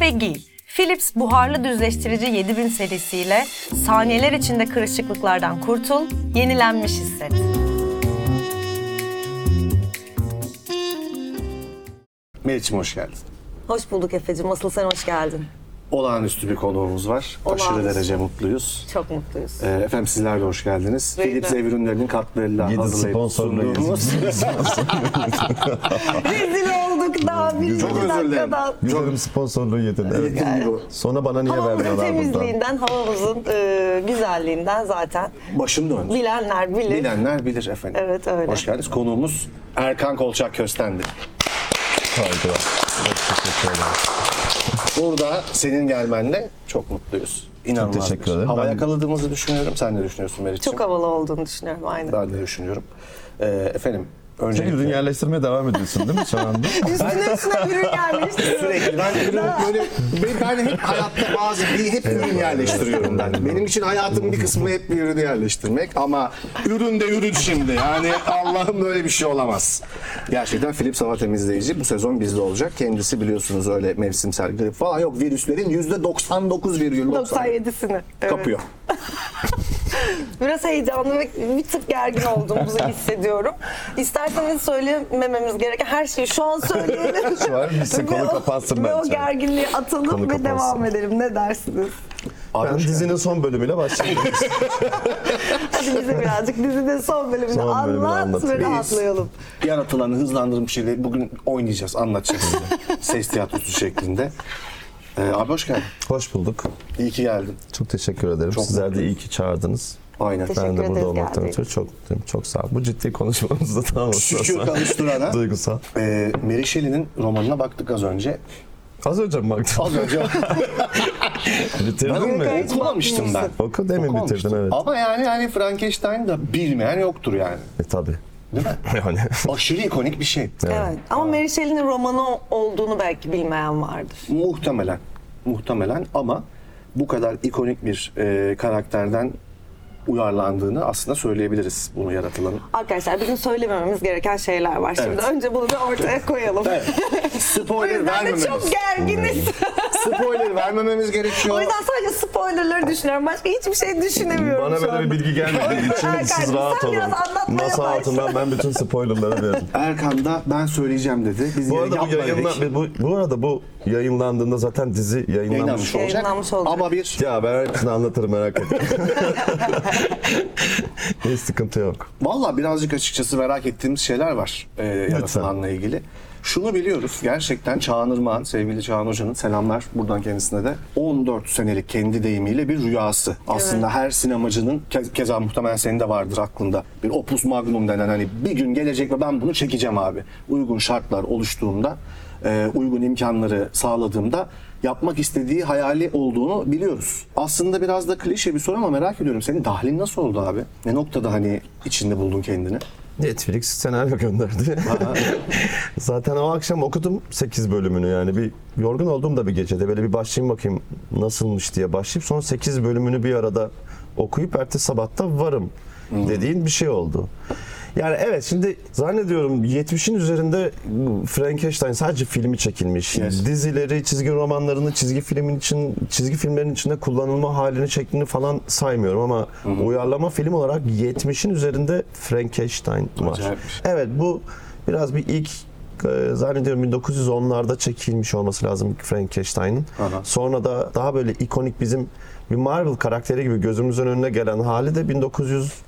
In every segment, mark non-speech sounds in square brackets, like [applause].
Ve giy. Philips buharlı düzleştirici 7000 serisiyle saniyeler içinde kırışıklıklardan kurtul, yenilenmiş hisset. Meriç'im hoş geldin. Hoş bulduk Efe'cim. Asıl sen hoş geldin. Olağanüstü bir konuğumuz var. Aşırı derece mutluyuz. Çok mutluyuz. Ee, efendim sizler de hoş geldiniz. Buyurun. Philips ev ürünlerinin katkılarıyla Yedi hazırlayıp sunduğumuz... [laughs] Rezil olduk daha birinci Çok özür dilerim. Güzelim sponsorluğu yedin. Evet. Bu Sonra bana niye Havamızın vermiyorlar buradan? temizliğinden, havamızın e, güzelliğinden zaten Başım döndü. bilenler bilir. Bilenler bilir efendim. Evet, öyle. Hoş geldiniz. Konuğumuz Erkan Kolçak Köstendi. Saygılar. Çok teşekkür ederim. Burada senin gelmenle çok mutluyuz. İnanılmaz. Çok teşekkür bir- ederim. Hava Ben- yakaladığımızı düşünüyorum. Sen ne düşünüyorsun Meriç'ciğim? Çok havalı olduğunu düşünüyorum aynen. Ben de düşünüyorum. Ee, efendim Sen öncelikle... ürün yerleştirmeye devam ediyorsun değil mi şu anda? [laughs] Üstüne üstüne ürün yerleştiriyorum. Sürekli ben ürün böyle ben, ben hep hayatta bazı bir hep ürün yerleştiriyorum ben. Benim için hayatımın bir kısmı hep bir ürünü yerleştirmek ama ürün de ürün şimdi. Yani Allah'ım böyle bir şey olamaz. Gerçekten Philips hava temizleyici bu sezon bizde olacak. Kendisi biliyorsunuz öyle mevsimsel grip falan yok. Virüslerin %99,97 97'sini. Evet. kapıyor. [laughs] [laughs] Biraz heyecanlı ve bir tık gergin olduğumuzu [laughs] hissediyorum. İsterseniz söylemememiz gereken her şeyi şu an söyleyelim. Şu an bitsin, konu kapansın Ve o bence. gerginliği atalım Konu ve kapansın. devam edelim. Ne dersiniz? Hoş dizinin son bölümüyle başlayayım. [laughs] Hadi bize birazcık dizinin son bölümünü Son anlat ve rahatlayalım. yaratılanı hızlandırmış şeyle bugün oynayacağız, anlatacağız size. Ses tiyatrosu şeklinde. Ee, abi hoş geldin. Hoş bulduk. İyi ki geldin. Çok teşekkür ederim. Çok Sizler de mutluyum. iyi ki çağırdınız. Aynen. Teşekkür ben de burada olmaktan ötürü çok çok sağ ol. Bu ciddi konuşmamızda tamam Şükür kavuşturana. Duygusal. Ee, Mary Shelley'nin romanına baktık az önce. Az önce mi baktın? Az önce [laughs] Bitirdin ben mi? okumamıştım ben. Oku demin bitirdin evet. Ama yani hani Frankenstein da bilmeyen yoktur yani. E tabi. Değil mi? [laughs] Yani Aşırı ikonik bir şey. Evet. Ama Mary Shelley'nin romanı olduğunu belki bilmeyen vardır. Muhtemelen. Muhtemelen ama bu kadar ikonik bir e, karakterden uyarlandığını aslında söyleyebiliriz bunu yaratılanın. Arkadaşlar bizim söylemememiz gereken şeyler var. Şimdi Evet. önce bunu bir ortaya koyalım. Evet. [laughs] O Spoiler yüzden de vermememiz. çok gerginiz. Spoiler vermememiz o gerekiyor. yüzden sadece spoilerları düşünüyorum. Başka hiçbir şey düşünemiyorum Bana şu böyle anda. bir bilgi gelmediği [laughs] için Erkan, siz sen rahat olun. biraz anlatmaya Masa başla. altından ben bütün spoilerları veririm. [laughs] Erkan da ben söyleyeceğim dedi. Biz Bu arada bu yayınla, bu, bu arada bu yayınlandığında zaten dizi yayınlanmış. yayınlanmış olacak. Yayınlanmış olacak. Ama bir Ya ben hepsini anlatırım merak etme. [laughs] Hiç sıkıntı yok. Valla birazcık açıkçası merak ettiğimiz şeyler var e, yaratılanla ilgili. Şunu biliyoruz gerçekten Çağan Irmak'ın, sevgili Çağan Hoca'nın selamlar buradan kendisine de 14 senelik kendi deyimiyle bir rüyası. Aslında her sinemacının ke- keza muhtemelen senin de vardır aklında bir opus magnum denen hani bir gün gelecek ve ben bunu çekeceğim abi. Uygun şartlar oluştuğunda, e, uygun imkanları sağladığımda yapmak istediği hayali olduğunu biliyoruz. Aslında biraz da klişe bir soru ama merak ediyorum. Senin dahlin nasıl oldu abi? Ne noktada hani içinde buldun kendini? Netflix senaryo gönderdi. [laughs] Zaten o akşam okudum 8 bölümünü yani bir yorgun olduğum da bir gecede böyle bir başlayayım bakayım nasılmış diye başlayıp sonra 8 bölümünü bir arada okuyup ertesi sabahta varım dediğin bir şey oldu. Yani evet şimdi zannediyorum 70'in üzerinde Frankenstein sadece filmi çekilmiş. Yes. Dizileri, çizgi romanlarını çizgi filmin için çizgi filmlerin içinde kullanılma halini, şeklini falan saymıyorum ama uyarlama film olarak 70'in üzerinde Frankenstein var. Acayipmiş. Evet bu biraz bir ilk e, zannediyorum 1910'larda çekilmiş olması lazım Frankenstein'in. Aha. Sonra da daha böyle ikonik bizim bir Marvel karakteri gibi gözümüzün önüne gelen hali de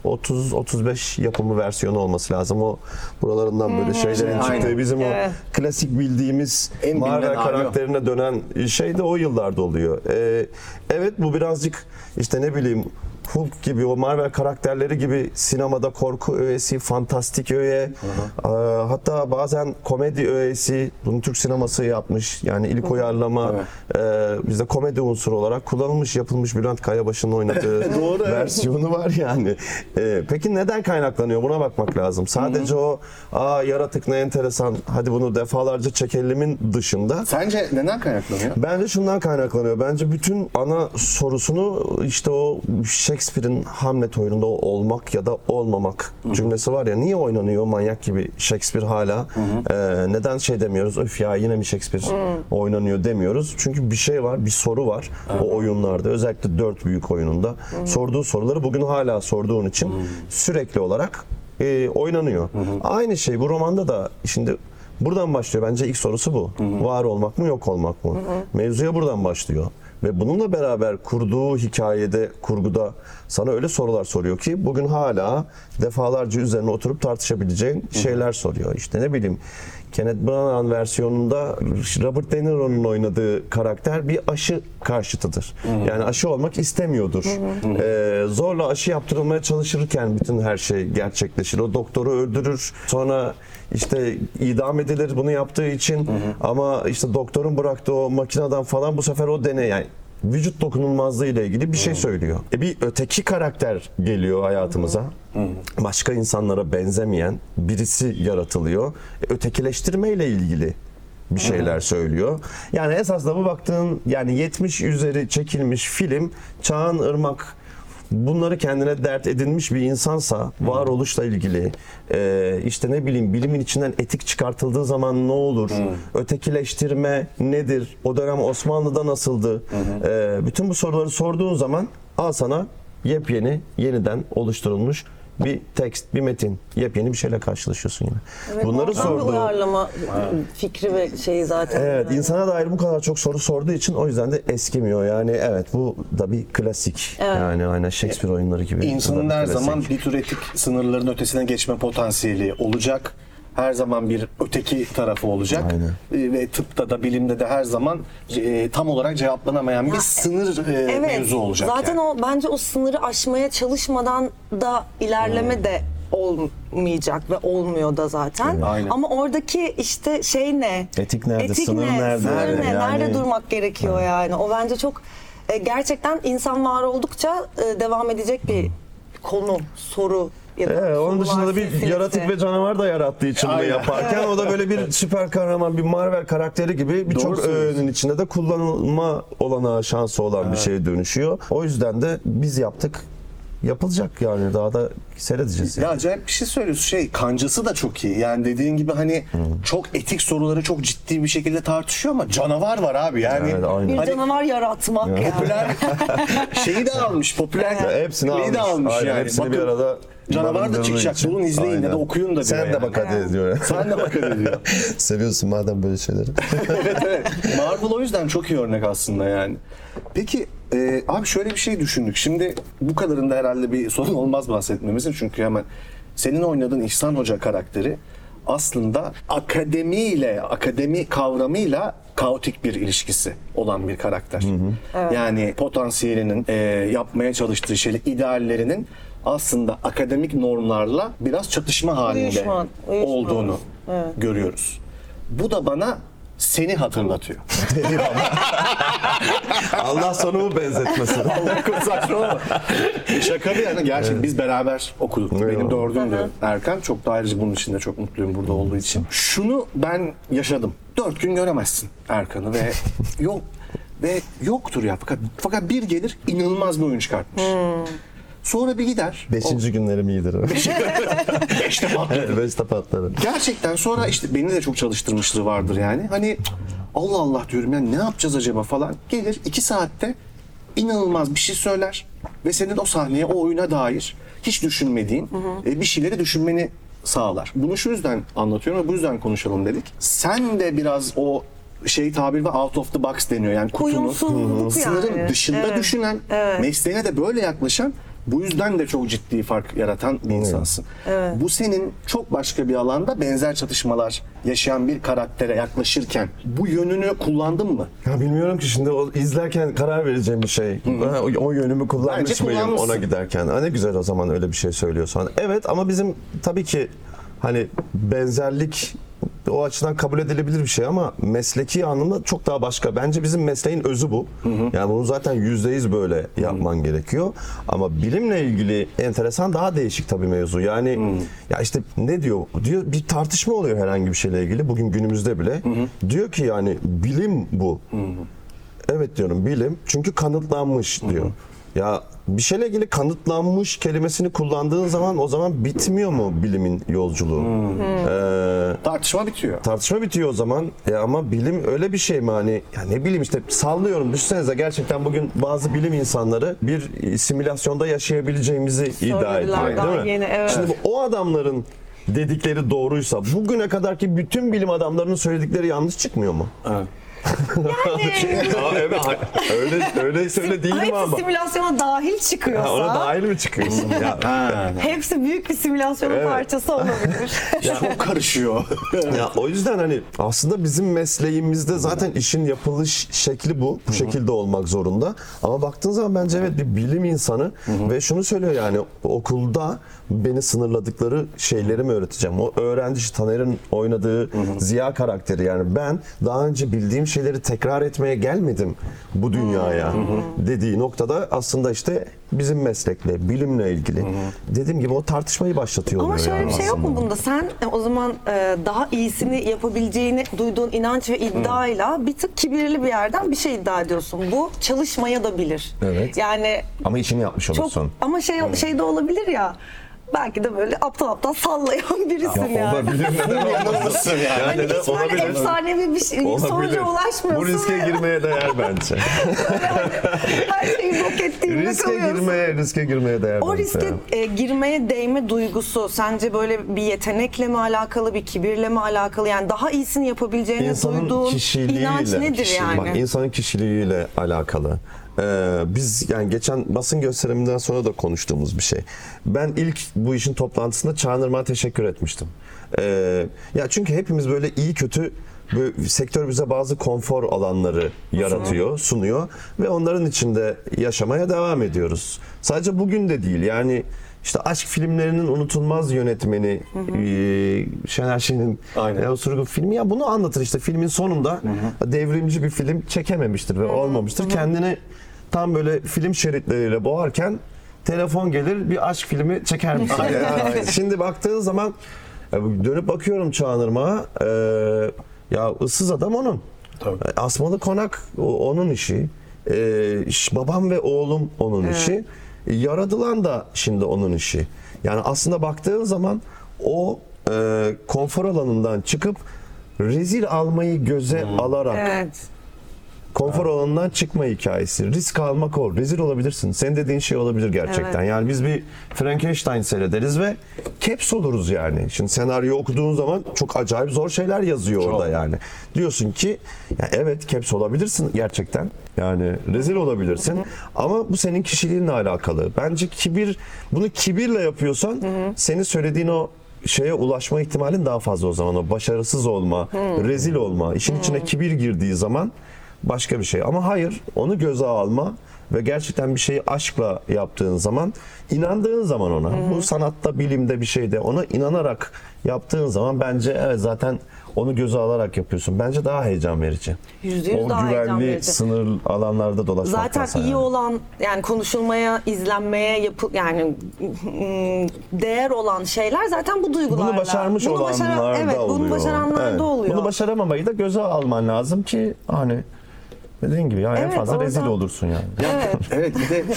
1930-35 yapımı versiyonu olması lazım. O buralarından böyle şeylerin Aynen. çıktığı bizim Evet. o klasik bildiğimiz En bilinen Marvel hali o. karakterine dönen şey de o yıllarda oluyor. Ee, evet bu birazcık işte ne bileyim Hulk gibi o Marvel karakterleri gibi sinemada korku öğesi, fantastik öğe, Aa, hatta bazen komedi öğesi bunu Türk sineması yapmış. Yani ilk uyarlama e, bizde komedi unsuru olarak kullanılmış, yapılmış Bülent Kayabaşı'nın oynadığı [laughs] Doğru, evet. versiyonu var yani. E, peki neden kaynaklanıyor? Buna bakmak lazım. Sadece o aa yaratık ne enteresan hadi bunu defalarca çekelimin dışında Sence neden kaynaklanıyor? Bence şundan kaynaklanıyor. Bence bütün ana sorusunu işte o Shakespeare'in Hamlet oyununda olmak ya da olmamak cümlesi var ya niye oynanıyor manyak gibi Shakespeare hala Ee, neden şey demiyoruz öf ya yine mi Shakespeare oynanıyor demiyoruz. Çünkü bir şey var bir soru var o oyunlarda özellikle dört büyük oyununda. Sorduğu soruları bugün hala sorduğun için sürekli olarak e, oynanıyor. Aynı şey bu romanda da şimdi buradan başlıyor. Bence ilk sorusu bu. Var olmak mı yok olmak mı? Mevzuya buradan başlıyor. Ve bununla beraber kurduğu hikayede, kurguda sana öyle sorular soruyor ki bugün hala defalarca üzerine oturup tartışabileceğin şeyler soruyor. İşte ne bileyim Kenneth Branagh versiyonunda Robert De Niro'nun oynadığı karakter bir aşı karşıtıdır. Yani aşı olmak istemiyordur. Ee, zorla aşı yaptırılmaya çalışırken bütün her şey gerçekleşir. O doktoru öldürür. Sonra işte idam edilir bunu yaptığı için ama işte doktorun bıraktığı o makineden falan bu sefer o deney yani vücut dokunulmazlığı ile ilgili bir şey söylüyor. E bir öteki karakter geliyor hayatımıza. Başka insanlara benzemeyen birisi yaratılıyor. E, ötekileştirme ile ilgili bir şeyler söylüyor. Yani esasında bu baktığın yani 70 üzeri çekilmiş film Çağan Irmak bunları kendine dert edinmiş bir insansa varoluşla ilgili e, işte ne bileyim bilimin içinden etik çıkartıldığı zaman ne olur? Ötekileştirme nedir? O dönem Osmanlı'da nasıldı? E, bütün bu soruları sorduğun zaman al sana yepyeni yeniden oluşturulmuş bir tekst, bir metin, yepyeni bir şeyle karşılaşıyorsun yine. Bunları Muazzam bir sorduğu uyarlama fikri ve şeyi zaten. Evet, Yani. insana dair bu kadar çok soru sorduğu için o yüzden de eskimiyor. Yani evet bu da bir klasik. Yani aynen Shakespeare oyunları gibi. İnsanın her klasik. zaman bir tür etik sınırların ötesine geçme potansiyeli olacak. Her zaman bir öteki tarafı olacak. Aynen. Ee, Ve tıpta da bilimde de her zaman e, tam olarak cevaplanamayan bir sınır e, Evet. mevzu olacak. Zaten yani. o bence o sınırı aşmaya çalışmadan da ilerleme de olmayacak ve olmuyor da zaten. Aynen. Ama oradaki işte şey ne? Etik nerede? Sınır ne? nerede? Sınır Nerede? ne? Yani- Nerede durmak gerekiyor yani? O bence çok e, gerçekten insan var oldukça e, devam edecek bir konu, soru ya da Evet, onun dışında da bir silsilesi. yaratık ve canavar da yarattığı için bunu yaparken o da böyle bir [laughs] süper kahraman, bir Marvel karakteri gibi birçok söylüyorsun. öğenin içinde de kullanılma olanağı şansı olan bir şeye dönüşüyor. O yüzden de biz yaptık. Yapılacak yani daha da seyredeceğiz. Ya acayip bir şey söylüyorsun. Şey kancası da çok iyi. Yani dediğin gibi hani çok etik soruları çok ciddi bir şekilde tartışıyor ama canavar var abi. Yani Evet, aynen. Bir Hani- canavar yaratmak yani. popüler [laughs] şeyi de almış. Popüler Ya hepsini almış. de almış Aynen, yani. Hepsini bir Bakın, arada Canavar da çıkacak. için. Bulun izleyin ya da Aynen. okuyun da Sen de yani. bak hadi diyor. [laughs] Sen de bakın diyor. [laughs] Seviyorsun madem böyle şeyleri. [laughs] evet evet. Marvel o yüzden çok iyi örnek aslında yani. Peki e, abi şöyle bir şey düşündük. Şimdi bu kadarında herhalde bir sorun olmaz bahsetmemizin. Çünkü hemen senin oynadığın İhsan Hoca karakteri aslında akademiyle, akademi kavramıyla kaotik bir ilişkisi olan bir karakter. Yani potansiyelinin, e, yapmaya çalıştığı şeyler, ideallerinin aslında akademik normlarla biraz çatışma halinde Uyuşman, uyuşman. olduğunu görüyoruz. Bu da bana seni hatırlatıyor. Allah sonumu benzetmesin. [laughs] Saçmalama. Şaka bir yana. Gerçi biz beraber okuduk. Benim Eyvallah. dördümdü Erkan. Çok da ayrıca bunun için de çok mutluyum burada olduğu için. Şunu ben yaşadım. Dört gün göremezsin Erkan'ı ve [laughs] yok ve yoktur ya. Fakat fakat bir gelir inanılmaz bir oyun çıkartmış. Sonra bir gider. Beşinci günlerim iyidir. [laughs] Beşte patladı. [laughs] Beşte patladı. Gerçekten sonra işte beni de çok çalıştırmışlığı vardır yani. Hani Allah Allah diyorum ya ne yapacağız acaba falan. Gelir iki saatte inanılmaz bir şey söyler ve senin o sahneye, o oyuna dair hiç düşünmediğin e, bir şeyleri düşünmeni sağlar. Bunu şu yüzden anlatıyorum ve bu yüzden konuşalım dedik. Sen de biraz o şey tabir var out of the box deniyor. Yani kutunun sınırın yani. dışında Evet. düşünen, mesleğine de böyle yaklaşan bu yüzden de çok ciddi fark yaratan bir insansın. Bu senin çok başka bir alanda benzer çatışmalar yaşayan bir karaktere yaklaşırken bu yönünü kullandın mı? Ya bilmiyorum ki şimdi o izlerken karar vereceğim bir şey. Ha, O, o yönümü kullanmış Bence mıyım kullanmışsın. ona giderken? Ha, ne güzel o zaman öyle bir şey söylüyorsan. Evet ama bizim tabii ki hani benzerlik o açıdan kabul edilebilir bir şey ama mesleki anlamda çok daha başka. Bence bizim mesleğin özü bu. Yani bunu zaten yüzde yüz böyle yapman gerekiyor. Ama bilimle ilgili enteresan daha değişik tabii mevzu. Yani ya işte ne diyor? Diyor bir tartışma oluyor herhangi bir şeyle ilgili. Bugün günümüzde bile. Diyor ki yani bilim bu. Evet diyorum bilim çünkü kanıtlanmış diyor. Ya bir şeyle ilgili kanıtlanmış kelimesini kullandığın zaman o zaman bitmiyor mu bilimin yolculuğu? Ee, Tartışma bitiyor. tartışma bitiyor o zaman. Ya ama bilim öyle bir şey mi hani? Ya ne bileyim işte sallıyorum. Düşünsenize gerçekten bugün bazı bilim insanları bir simülasyonda yaşayabileceğimizi iddia ediyor değil mi? yeni, evet. Şimdi bu, o adamların dedikleri doğruysa bugüne kadarki bütün bilim adamlarının söyledikleri yanlış çıkmıyor mu? Evet. Aa, evet, öyle öyle söyle değil mi Hepsi ama? simülasyona dahil çıkıyorsa Ha, ona dahil mi çıkıyorsun? [laughs] ya, Ha, hepsi büyük bir simülasyonun Evet. parçası olabilir. [laughs] çok karışıyor. ya o yüzden hani aslında bizim mesleğimizde zaten işin yapılış şekli bu. Bu şekilde olmak zorunda. Ama baktığın zaman bence evet bir bilim insanı ve şunu söylüyor yani okulda beni sınırladıkları şeyleri mi öğreteceğim? O öğrenci Taner'in oynadığı Ziya karakteri yani ben daha önce bildiğim şeyleri tekrar etmeye gelmedim bu dünyaya dediği noktada aslında işte bizim meslekle, bilimle ilgili. Dediğim gibi o tartışmayı başlatıyor Ama oluyor şöyle yani bir şey yok mu bunda? Sen e, o zaman e, daha iyisini yapabileceğini duyduğun inanç ve iddiayla bir tık kibirli bir yerden bir şey iddia ediyorsun. Bu çalışmaya da bilir. Evet. Yani Ama işini yapmış çok olursun. ama şey şey de olabilir ya. Belki de böyle aptal aptal sallayan [laughs] birisin yani. Olabilir neden Yanılmışsın yani. Yani neden hiç böyle olabilir? efsanevi bir şey, Olabilir. sonuca ulaşmıyorsun. Bu riske ve girmeye değer bence. [laughs] Her şeyi yok ettiğinde riske kalıyorsun. girmeye, riske girmeye değer O riske ya. e, girmeye değme duygusu sence böyle bir yetenekle mi alakalı, bir kibirle mi alakalı? Yani daha iyisini yapabileceğine İnsanın duyduğun inanç nedir kişi- yani? Bak, insanın kişiliğiyle alakalı. Ee, biz yani geçen basın gösteriminden sonra da konuştuğumuz bir şey. Ben ilk bu işin toplantısında Çağınırmak'a teşekkür etmiştim. Ee, ya çünkü hepimiz böyle iyi kötü böyle sektör bize bazı konfor alanları yaratıyor, sunuyor ve onların içinde yaşamaya devam ediyoruz. Sadece bugün de değil. Yani işte aşk filmlerinin unutulmaz yönetmeni e, Şener Şen'in Aynen. e, Osurgun filmi ya bunu anlatır işte filmin sonunda devrimci bir film çekememiştir ve olmamıştır. Kendini tam böyle film şeritleriyle boğarken telefon gelir bir aşk filmi çeker misin? Şimdi baktığın zaman e, dönüp bakıyorum Çağınırmak'a e, ya ıssız adam onun. Tabii. E, Asmalı konak onun işi. E, babam ve oğlum onun işi. E, Yaradılan da şimdi onun işi. Yani aslında baktığın zaman o e, konfor alanından çıkıp rezil almayı göze alarak Evet. Konfor alanından çıkma hikayesi. Risk almak o. Rezil olabilirsin. Senin dediğin şey olabilir gerçekten. Evet. Yani biz bir Frankenstein seyrederiz ve caps oluruz yani. Şimdi senaryo okuduğun zaman çok acayip zor şeyler yazıyor orada yani. Diyorsun ki ya evet caps olabilirsin gerçekten. Yani rezil olabilirsin. Ama bu senin kişiliğinle alakalı. Bence kibir bunu kibirle yapıyorsan senin söylediğin o şeye ulaşma ihtimalin daha fazla o zaman. O başarısız olma, rezil olma, işin içine kibir girdiği zaman başka bir şey. Ama hayır, onu göze alma ve gerçekten bir şeyi aşkla yaptığın zaman, inandığın zaman ona, bu sanatta, bilimde bir şeyde ona inanarak yaptığın zaman bence evet zaten onu göze alarak yapıyorsun. Bence daha heyecan verici. Yüzde yüz o daha heyecan güvenli verici. sınır alanlarda dolaşmaktansa Zaten iyi yani. olan yani konuşulmaya, izlenmeye yapı yani değer olan şeyler zaten bu duygularla. Bunu başarmış Bunu başaran- olanlarda evet, oluyor. bunu başaranlarda Evet. oluyor. Bunu başaramamayı da göze alman lazım ki hani dediğin gibi ya en Evet, fazla rezil oradan- olursun yani. Ya, evet. bir de bu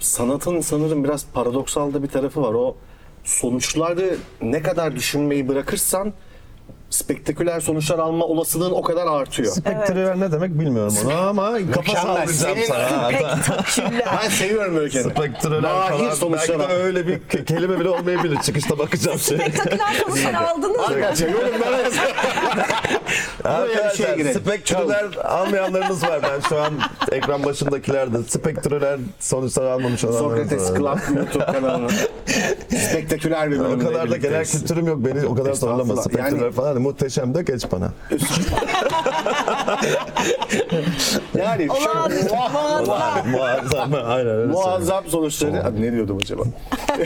sanatın sanırım biraz paradoksal da bir tarafı var. O sonuçları ne kadar düşünmeyi bırakırsan spektaküler sonuçlar alma olasılığın o kadar artıyor. Spektreler ne demek bilmiyorum onu ama kafa sallayacağım sana. Ben seviyorum öyle kendimi. Spektreler Mahir falan sonuçlar belki de al. öyle bir ke- kelime bile olmayabilir. Çıkışta bakacağım şey. Spektaküler sonuçlar aldınız mı? Arkadaşlar yorumlara [laughs] yazın. Buraya bir şey Arkadaşlar girelim. spektreler almayanlarınız var. Ben şu an ekran başındakiler de spektreler sonuçlar almamış olanlarınız Sokrates var. Club YouTube kanalına. [laughs] Spektaküler bir O bölümle kadar da genel birlikteyiz. kültürüm yok. Beni o kadar zorlama. Estağfurullah. Spektreler Yani- falan. Muhteşem de geç bana. [laughs] Yani şöyle, Muazzam. Muazzam. Aynen öyle. muazzam sonuçları. Abi ne diyordum acaba?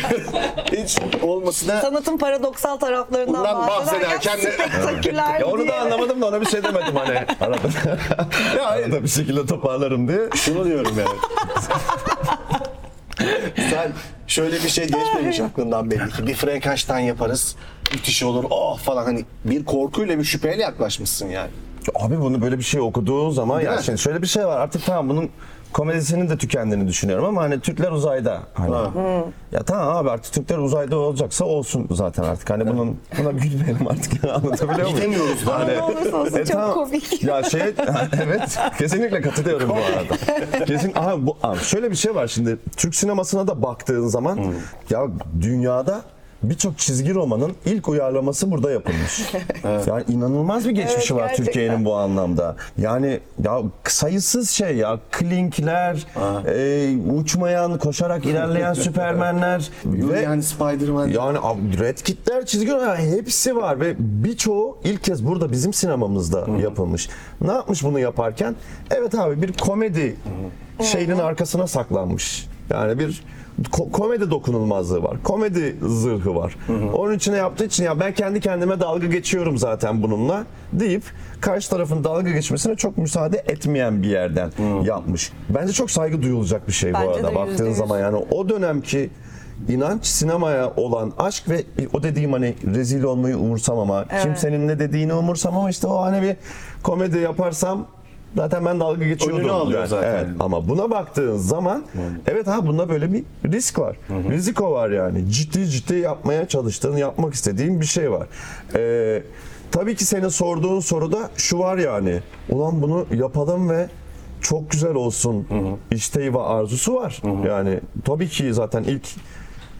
[laughs] Hiç olmasına Sanatın paradoksal taraflarından Bundan bahsederken bahsederken de- spektaküler Ya onu diye. da anlamadım da ona bir şey demedim hani. [laughs] Arada, Ya hayır. arada bir şekilde toparlarım diye. Şunu diyorum yani. [laughs] Sen şöyle bir şey geçmemiş aklından belli ki. Bir Frankenstein yaparız. Müthiş olur. Oh falan hani bir korkuyla bir şüpheyle yaklaşmışsın yani. Abi bunu böyle bir şey okuduğun zaman Değil ya mi? şimdi şöyle bir şey var artık tamam bunun komedisinin de tükendiğini düşünüyorum ama hani Türkler uzayda hani. Ya tamam abi artık Türkler uzayda olacaksa olsun zaten artık. Hani bunun buna gülmeyelim artık yani anlatabiliyor muyum? Gidemiyoruz da. Hani- Ne olursa olsun çok tamam. komik. Ya şey [laughs] evet kesinlikle katılıyorum bu arada. Kesin aha bu abi şöyle bir şey var şimdi Türk sinemasına da baktığın zaman ya dünyada birçok çizgi romanın ilk uyarlaması burada yapılmış. [laughs] Yani inanılmaz bir geçmişi Evet, var. Türkiye'nin bu anlamda. Yani ya sayısız şey ya klinkler, e, uçmayan, koşarak ilerleyen [laughs] süpermenler ve Yani Spider-Man. yani Red Kit'ler çizgi roman yani hepsi var ve birçoğu ilk kez burada bizim sinemamızda yapılmış. Ne yapmış bunu yaparken? Evet abi bir komedi şeyinin arkasına saklanmış. Yani bir ko- komedi dokunulmazlığı var. Komedi zırhı var. Onun içine yaptığı için ya ben kendi kendime dalga geçiyorum zaten bununla deyip karşı tarafın dalga geçmesine çok müsaade etmeyen bir yerden yapmış. Bence çok saygı duyulacak bir şey Bence bu arada baktığın zaman yani o dönemki inanç sinemaya olan aşk ve o dediğim hani rezil olmayı umursamama, kimsenin ne dediğini umursamama işte o hani bir komedi yaparsam zaten ben dalga geçiyordum. Önünü alıyor yani. zaten. Evet. Ama buna baktığın zaman evet ha bunda böyle bir risk var. Riziko var yani. Ciddi ciddi yapmaya çalıştığın, yapmak istediğin bir şey var. Ee, tabii ki senin sorduğun soruda şu var yani. Ulan bunu yapalım ve çok güzel olsun isteği ve arzusu var. Yani tabii ki zaten ilk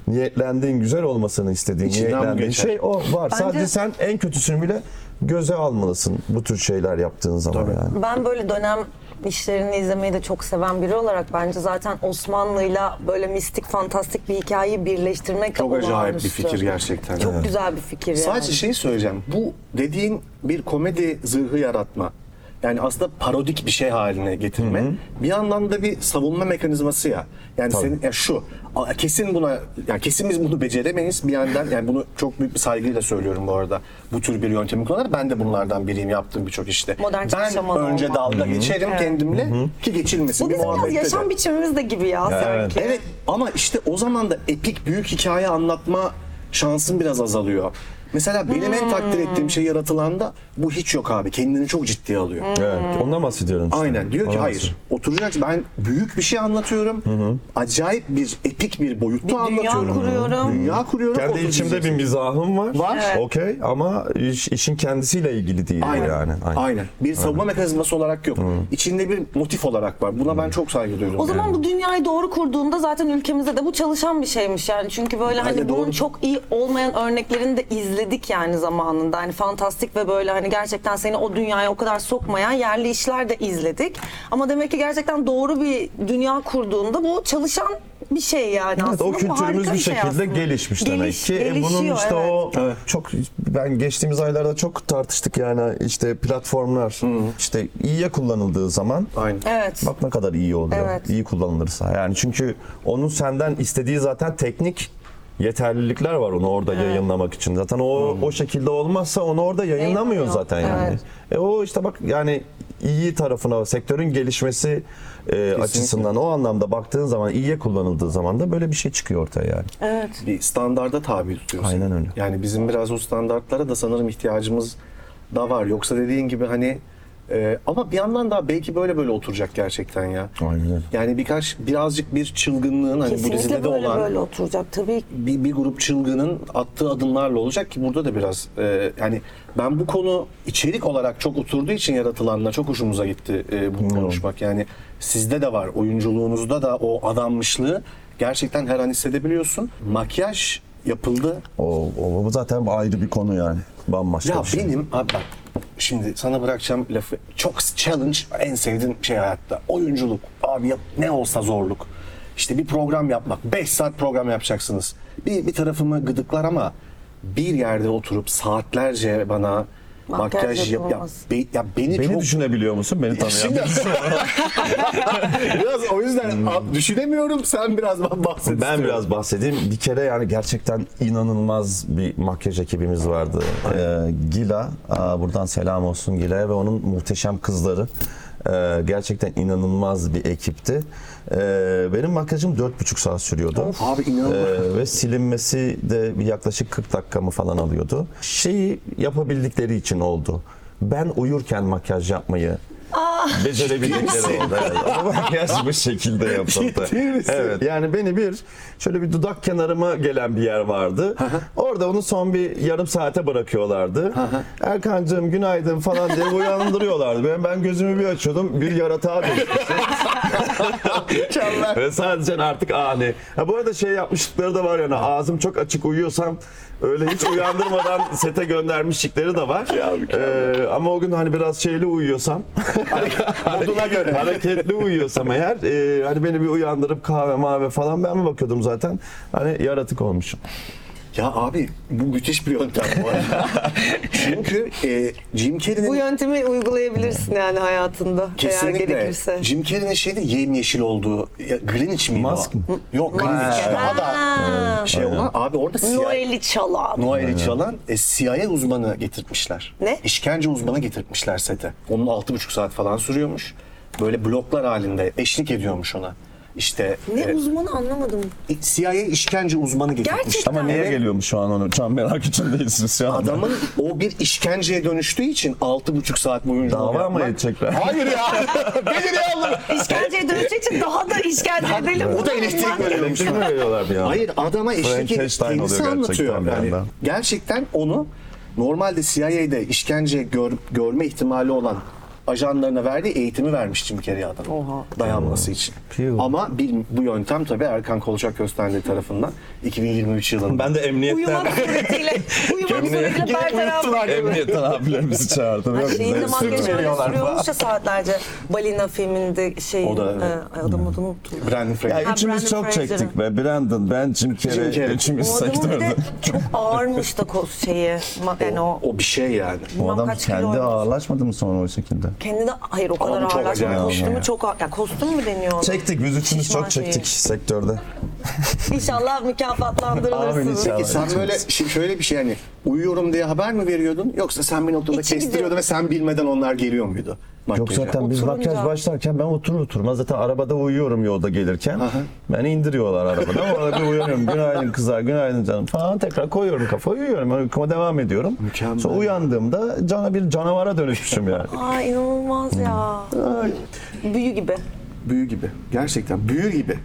niyetlendiğin güzel olmasını istediğin, İçinden niyetlendiğin şey o var. Sadece sen en kötüsünü bile göze almalısın bu tür şeyler yaptığın zaman Tabii. yani. Ben böyle dönem işlerini izlemeyi de çok seven biri olarak bence zaten Osmanlı'yla böyle mistik fantastik bir hikayeyi birleştirmek Çok acayip bir fikir gerçekten. Çok güzel bir fikir yani. Sadece şeyi söyleyeceğim. Bu dediğin bir komedi zırhı yaratma. Yani aslında parodik bir şey haline getirme. Bir yandan da bir savunma mekanizması ya. Yani senin ya şu kesin buna yani kesin biz bunu beceremeyiz bir yandan yani bunu çok büyük bir saygıyla söylüyorum bu arada. Bu tür bir yöntemi kullanarak ben de bunlardan biriyim yaptığım birçok işte. Modern ben önce olmak. dalga geçerim kendimle ki geçilmesin Bu bir bizim biraz muhabbette de. yaşam biçimimiz de gibi ya, evet. sanki. Evet ama işte o zaman da epik büyük hikaye anlatma şansın biraz azalıyor. Mesela benim en takdir ettiğim şey yaratılanda bu hiç yok abi. Kendini çok ciddiye alıyor. Evet, ondan bahsediyorum işte. Aynen. Diyor ki Ondan hayır. bahsediyorum. Oturacaksın. Ben büyük bir şey anlatıyorum. Acayip bir epik bir boyutta Bir dünya anlatıyorum. kuruyorum. Dünya kuruyorum. Kendi oturacaksın. içimde bir mizahım var. Var. Evet. Okey ama iş, işin kendisiyle ilgili değil Aynen. yani. Aynen. Bir savunma mekanizması olarak yok. İçinde bir motif olarak var. Buna ben çok saygı duyuyorum. O zaman yani. bu dünyayı doğru kurduğunda zaten ülkemizde de bu çalışan bir şeymiş yani. Çünkü böyle hani Aynen, bunun doğru. çok iyi olmayan örneklerini de izledik yani zamanında. Hani fantastik ve böyle hani gerçekten seni o dünyaya o kadar sokmayan yerli işler de izledik. Ama demek ki gerçekten doğru bir dünya kurduğunda bu çalışan bir şey yani Evet, aslında. o kültürümüz harika bir şey şekilde aslında. gelişmiş demek Geliş- ki. E, bunun işte evet. o çok ben geçtiğimiz aylarda çok tartıştık yani işte platformlar işte iyiye kullanıldığı zaman Aynen. Evet. bak ne kadar iyi oluyor. Evet. İyi kullanılırsa. Yani çünkü onun senden istediği zaten teknik yeterlilikler var onu orada yayınlamak için. Zaten o o şekilde olmazsa onu orada yayınlamıyor Yayınlamıyor. zaten yani. Evet. E o işte bak yani iyi tarafına sektörün gelişmesi e, açısından o anlamda baktığın zaman iyiye kullanıldığı zaman da böyle bir şey çıkıyor ortaya yani. Evet. bir standarda tabi tutuyorsun. Aynen öyle. Yani bizim biraz o standartlara da sanırım ihtiyacımız da var. Yoksa dediğin gibi hani e, ama bir yandan da belki böyle böyle oturacak gerçekten ya. Aynen öyle. Yani birkaç birazcık bir çılgınlığın hani bu dizide de böyle olan böyle oturacak tabii. bir, bir grup çılgının attığı adımlarla olacak ki burada da biraz e, yani ben bu konu içerik olarak çok oturduğu için yaratılanla çok hoşumuza gitti e, bunu konuşmak. Yani sizde de var oyunculuğunuzda da o adanmışlığı gerçekten her an hissedebiliyorsun. Makyaj yapıldı. O, o zaten ayrı bir konu yani. Bambaşka Ya bir şey. benim abi bak şimdi sana bırakacağım lafı. Çok challenge en sevdiğim şey hayatta. Oyunculuk. Abi yap, ne olsa zorluk. İşte bir program yapmak. 5 saat program yapacaksınız. Bir, bir tarafımı gıdıklar ama bir yerde oturup saatlerce bana Makyaj makyaj, yap, ya, be- ya beni, Beni çok düşünebiliyor musun? Beni tanıyan Şimdi [laughs] biraz o yüzden a- düşünemiyorum. Sen biraz bahset. Ben biraz bahsedeyim. Bir kere yani gerçekten inanılmaz bir makyaj ekibimiz vardı. Ee, Gila, buradan selam olsun Gila'ya ve onun muhteşem kızları. Ee, gerçekten inanılmaz bir ekipti. Ee, benim makyajım 4,5 saat sürüyordu. Abi inanılmaz. Ee, ve silinmesi de yaklaşık 40 dakikamı falan alıyordu. Şeyi yapabildikleri için oldu. Ben uyurken makyaj yapmayı becerebildikleri oldu. Evet. Ama bu şekilde yapıldı. Evet. Yani beni bir şöyle bir dudak kenarıma gelen bir yer vardı. Orada onu son bir yarım saate bırakıyorlardı. Erkancığım günaydın falan diye uyandırıyorlardı. Ben, ben gözümü bir açıyordum. Bir yaratığa dönüşmüşüm. [laughs] Ve sadece artık ani. Ha, bu arada şey yapmışlıkları da var yani ağzım çok açık uyuyorsam öyle hiç uyandırmadan sete göndermişlikleri de var. Ee, ama o gün hani biraz şeyli uyuyorsam [laughs] Moduna göre. hareketli uyuyorsam eğer e, hani beni bir uyandırıp kahve mavi falan ben mi bakıyordum zaten hani yaratık olmuşum. Ya abi bu müthiş bir yöntem bu arada. [laughs] Çünkü e, Jim Bu Carrey'nin yöntemi uygulayabilirsin yani hayatında eğer kesinlikle gerekirse. Jim Carrey'nin şeyde yemyeşil olduğu ya, Greenwich miydi Mask o? mı? Yok Greenwich. Daha da Ha. şey olan abi orada CIA, Noel'i çalan. Noel'i çalan e, CIA uzmanı getirtmişler. Ne? İşkence uzmanı getirtmişler sete. Onun altı buçuk saat falan sürüyormuş. Böyle bloklar halinde eşlik ediyormuş ona. İşte Ne e, uzmanı anlamadım. CIA işkence uzmanı getirmiş. Gerçekten Ama niye Evet. geliyormuş şu an onu? Şu an merak içindeyizsiniz şu. Adamın o bir işkenceye dönüştüğü için altı buçuk saat boyunca onu Dava mı yapmak- edecekler? Hayır ya. [laughs] Nedir ya oğlum? İşkenceye dönüşecek için daha da işkence edelim. O da elektrik veriyormuş. Elektrik mi veriyorlar bir an? Hayır adama eşlik edip Frankenstein kendisi anlatıyor. gerçekten bir Yani anda. gerçekten onu normalde CIA'de işkence gör- görme ihtimali olan ajanlarına verdiği eğitimi vermiş Jim Carrey adam. Dayanması için. Piu. Ama bir, bu yöntem tabii Erkan Kolçak Köstenli tarafından 2023 yılında. Ben de emniyetten Uyumak suretiyle, [laughs] uyumak suretiyle bertaraf. emniyetten abilerimizi çağırdım. Yok, Şeyin de bize makyajı sürü öyle veriyorlar sürüyormuş ya saatlerce. Balina filminde şey, O da evet. e, adamın adını unuttum. Brandon Fraser. Ya Ha, üçümüz Brandon çok çektik be. Brandon, ben, Jim Jim Carrey, Carrey. üçümüz O adamın bir de sektörde. çok [laughs] ağırmış da kos şeyi. ma- Yani o, O bir şey yani. O bilmem adam kaç kilo kendi oymuş. ağırlaşmadı mı sonra o şekilde? Kendi de hayır o kadar çok ağırlaşmadı. acayip Kostümü ya. çok ağır. Ya kostüm mü deniyor ona? Çektik, biz üçümüz Şişman çok şeyi. çektik sektörde. [laughs] İnşallah mükafatlandırılırsınız. Amin inşallah. Peki sen böyle şimdi şöyle bir şey yani uyuyorum diye haber mi veriyordun yoksa sen bir noktada İçi kestiriyordun gidiyor. ve sen bilmeden onlar geliyor muydu? Yok makyaja? zaten biz Oturunca- makyaj başlarken ben oturur oturmaz zaten arabada uyuyorum yolda gelirken. Beni indiriyorlar arabadan. Orada bir uyanıyorum. Günaydın kızlar, günaydın canım falan. Tekrar koyuyorum kafayı uyuyorum. Uykuma devam ediyorum. Mükemmel. Sonra uyandığımda cana bir canavara dönüşmüşüm yani. Aa inanılmaz ya. Büyü gibi. Büyü gibi. Gerçekten büyü gibi.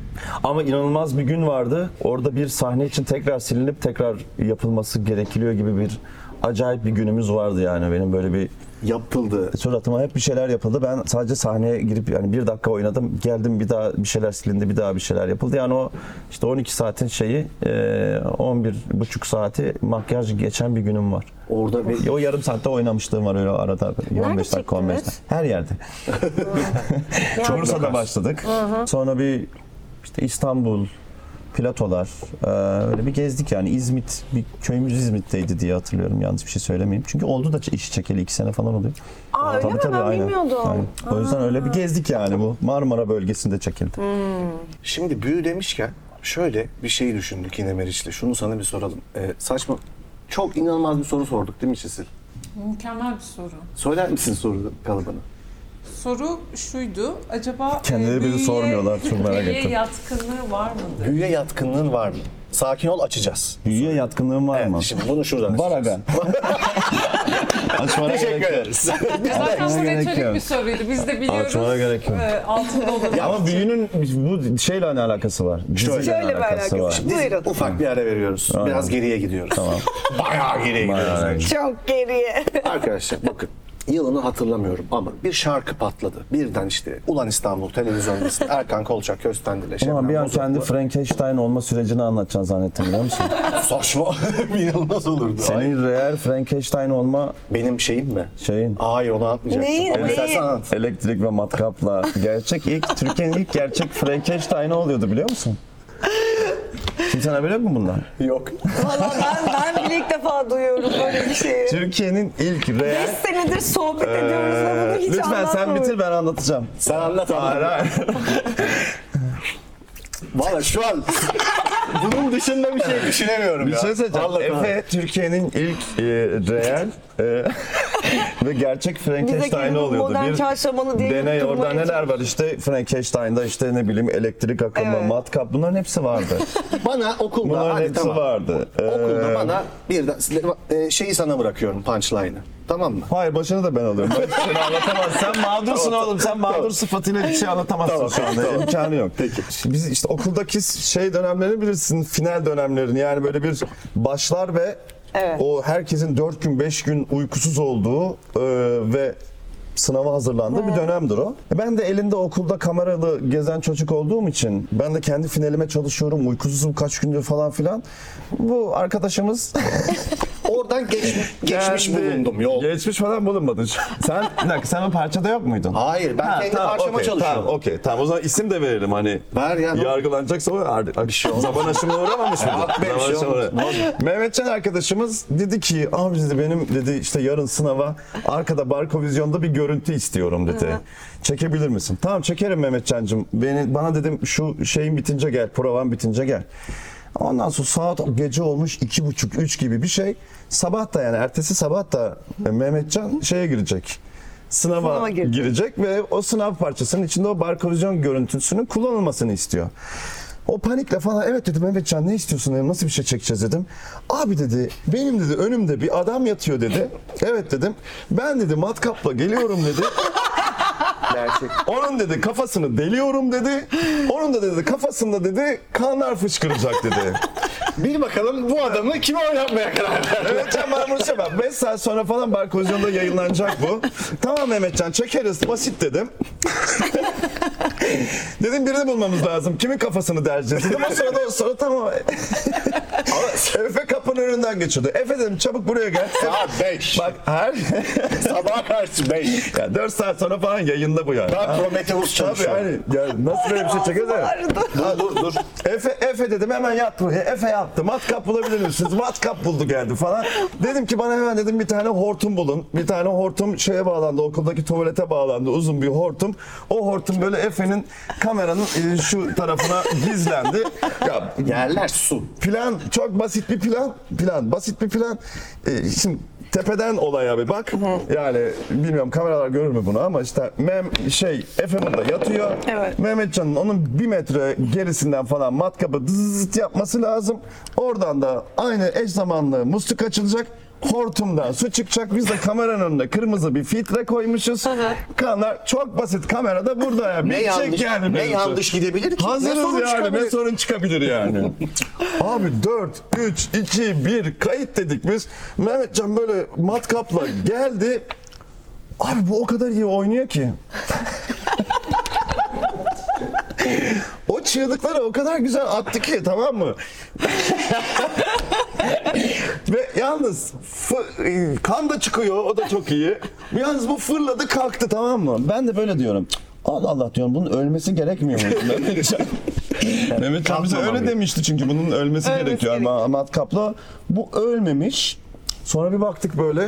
Ama inanılmaz bir gün vardı. Orada bir sahne için tekrar silinip tekrar yapılması gerekiliyor gibi bir acayip bir günümüz vardı yani benim böyle bir Yapıldı. suratıma hep bir şeyler yapıldı. Ben sadece sahneye girip yani bir dakika oynadım. Geldim bir daha bir şeyler silindi, bir daha bir şeyler yapıldı. Yani o işte 12 saatin şeyi, e, 11 buçuk saati makyaj geçen bir günüm var. Orada ve O yarım saatte oynamışlığım var öyle arada 15 dakika 15 dakika. Her yerde. Bursa'da [laughs] başladık. Sonra bir işte İstanbul, platolar e, öyle bir gezdik yani İzmit bir köyümüz İzmit'teydi diye hatırlıyorum yanlış bir şey söylemeyeyim. Çünkü oldu da işi çekeli iki sene falan oluyor. Aa öyle mi? Ben bilmiyordum. aynen. O yüzden öyle bir gezdik yani bu Marmara bölgesinde çekildi. şimdi büyü demişken şöyle bir şey düşündük yine Meriç'le. Şunu sana bir soralım. Ee, saçma çok inanılmaz bir soru sorduk değil mi Çisil? Mükemmel bir soru. Söyler misin soru kalıbını? Soru şuydu. Acaba Kendileri bizi büyüye- sormuyorlar, çok merak büyüye ettim. yatkınlığı var mıdır? Büyüye yatkınlığın var mı? Sakin ol açacağız. Büyüye yatkınlığın var mı? Evet, şimdi bunu şuradan Var aga. [laughs] Açmana Teşekkür gerek yok. ederiz. Zaten bu gerek retorik yok. bir soruydu. Biz de biliyoruz. Açmana gerek yok. e, altında olur. Ama büyünün bu şeyle ne alakası var? Diziyle Şöyle bir alakası. var? Biz Buyurun. ufak bir ara veriyoruz. Biraz geriye gidiyoruz. Tamam. [laughs] Bayağı geriye gidiyoruz. Bayağı. Çok geriye. Arkadaşlar bakın yılını hatırlamıyorum ama bir şarkı patladı. Birden işte Ulan İstanbul televizyon dizisi [laughs] Erkan Kolçak Köstendi'yle Ulan bir an kendi Frankenstein olma sürecini anlatacaksın zannettim biliyor musun? [laughs] Saçma [laughs] bir inanılmaz olurdu. Ay, Senin real Frankenstein olma Benim şeyim mi? şeyin Hayır onu anlatmayacaktım. Neyin, Ama neyin? anlat. elektrik ve matkapla gerçek ilk Türkiye'nin ilk gerçek Frankenstein'i oluyordu biliyor musun? Kimse haber mu bundan? Yok. Valla ben, ben bile ilk defa duyuyorum böyle bir şeyi. Türkiye'nin ilk real 5 senedir sohbet ediyoruz ve bunu hiç Lütfen sen anlatmamış. bitir ben anlatacağım. Sen anlat Hayır hayır. [laughs] Valla şu an [laughs] bunun dışında bir şey düşünemiyorum Bir ya. şey söyleyeceğim. Vallahi Efe Türkiye'nin ilk e, real e, [laughs] Ve gerçek Frankenstein'ı oluyordu. modern Bir çarşamanı diye deney orada neler var işte Frankenstein'da işte ne bileyim elektrik akımı, Evet. matkap bunların hepsi vardı. [laughs] Bana okulda Bunların hadi hepsi tamam. vardı. Okulda Ee, bana bir de e, şeyi sana bırakıyorum punchline'ı. Tamam mı? Hayır başını da ben alıyorum. Ben seni anlatamaz. [laughs] Sen mağdursun oğlum. Sen mağdur sıfatıyla bir şey anlatamazsın Tamam, şu anda. tamam. İmkanı yok. Peki. Biz işte okuldaki şey dönemlerini bilirsin. Final dönemlerini. Yani böyle bir başlar ve Evet. o herkesin 4 gün 5 gün uykusuz olduğu e, ve sınava hazırlandığı bir dönemdir o. Ben de elinde okulda kameralı gezen çocuk olduğum için ben de kendi finalime çalışıyorum. Uykusuzum kaç gündür falan filan. Bu arkadaşımız [laughs] Oradan geç, geçmiş kendi- bulundum. Yok. Geçmiş falan bulunmadın. Sen bir dakika sen o parçada yok muydun? Hayır ben kendi parçama okey, çalışıyorum. Tamam okey tamam o zaman isim de verelim hani. Ver ya. Yargılanacaksa o artık [laughs] bir şey Zaman aşımına uğramamış Zaman şey olmaz. Mehmetcan arkadaşımız dedi ki abi dedi benim dedi işte yarın sınava arkada Barkovizyon'da bir görüntü istiyorum dedi. Çekebilir misin? Tamam çekerim Mehmetcan'cığım. Beni, bana dedim şu şeyin bitince gel, provan bitince gel. Ondan sonra saat gece olmuş iki buçuk, üç gibi bir şey. Sabah da yani ertesi sabah da Mehmetcan şeye girecek. Sınava, Sınava girecek. girecek ve o sınav parçasının içinde o barkovizyon görüntüsünün kullanılmasını istiyor. O panikle falan evet dedim Mehmetcan ne istiyorsun dedim nasıl bir şey çekeceğiz dedim. Abi dedi benim dedi önümde bir adam yatıyor dedi. [laughs] Evet dedim ben dedi matkapla geliyorum dedi. [laughs] Gerçek. Onun dedi kafasını deliyorum dedi. Onun da dedi kafasında dedi kanlar fışkıracak dedi. [laughs] Bir bakalım bu adamı kime oynatmaya karar verdi? Mehmetcan bana bunu şey bak 5 saat sonra falan Barkozyon'da yayınlanacak bu. Tamam Mehmetcan çekeriz basit dedim. [laughs] dedim birini bulmamız lazım. Kimin kafasını deleceğiz dedim. O sırada o sırada tamam. [laughs] Efe kapının önünden geçiyordu. Efe dedim çabuk buraya gel. [laughs] Saat 5. Bak her Sabaha karşı 5. ya 4 saat sonra falan yayında bu yani. Ben Prometheus Tabii çalışıyorum. hani ya nasıl böyle bir şey çekeriz ya? Dur dur dur. Efe, Efe dedim hemen yat buraya. Efe yattı. Matkap bulabilir misiniz? Matkap buldu geldi falan. Dedim ki bana hemen dedim bir tane hortum bulun. Bir tane hortum şeye bağlandı. Okuldaki tuvalete bağlandı. Uzun bir hortum. O hortum böyle Efe'nin kameranın e, şu tarafına gizlendi. Ya Yerler su. plan çok basit bir plan. Plan basit bir plan. E, şimdi tepeden olaya bir bak. Yani bilmiyorum kameralar görür mü bunu ama işte Mem şey Efe burada yatıyor. Evet. Mehmetcan'ın onun bir metre gerisinden falan matkabı dızzt yapması lazım. Oradan da aynı eş zamanlı musluk açılacak. Hortumdan su çıkacak. Biz de kameranın önüne kırmızı bir filtre koymuşuz. Kanlar çok basit. Kamera da burada ya. Ne Bitecek yanlış, yani ne yanlış gidebilir ki? ne Hazırız sorun yani çıkabilir? ne sorun çıkabilir yani. [laughs] Abi 4, 3, 2, 1 kayıt dedik biz. Mehmetcan böyle matkapla geldi. Abi bu o kadar iyi oynuyor ki. [laughs] o çığlıkları o kadar güzel attı ki tamam mı? [laughs] Ve yalnız kan da çıkıyor o da çok iyi. Yalnız bu fırladı kalktı tamam mı? Ben de böyle diyorum. Allah Allah diyorum bunun ölmesi gerekmiyor mu? [laughs] Mehmetcan. Mehmetcan bize Kalkmamam öyle demişti çünkü bunun ölmesi, Ölmesi gerekiyor ama matkapla. Bu ölmemiş. Sonra bir baktık böyle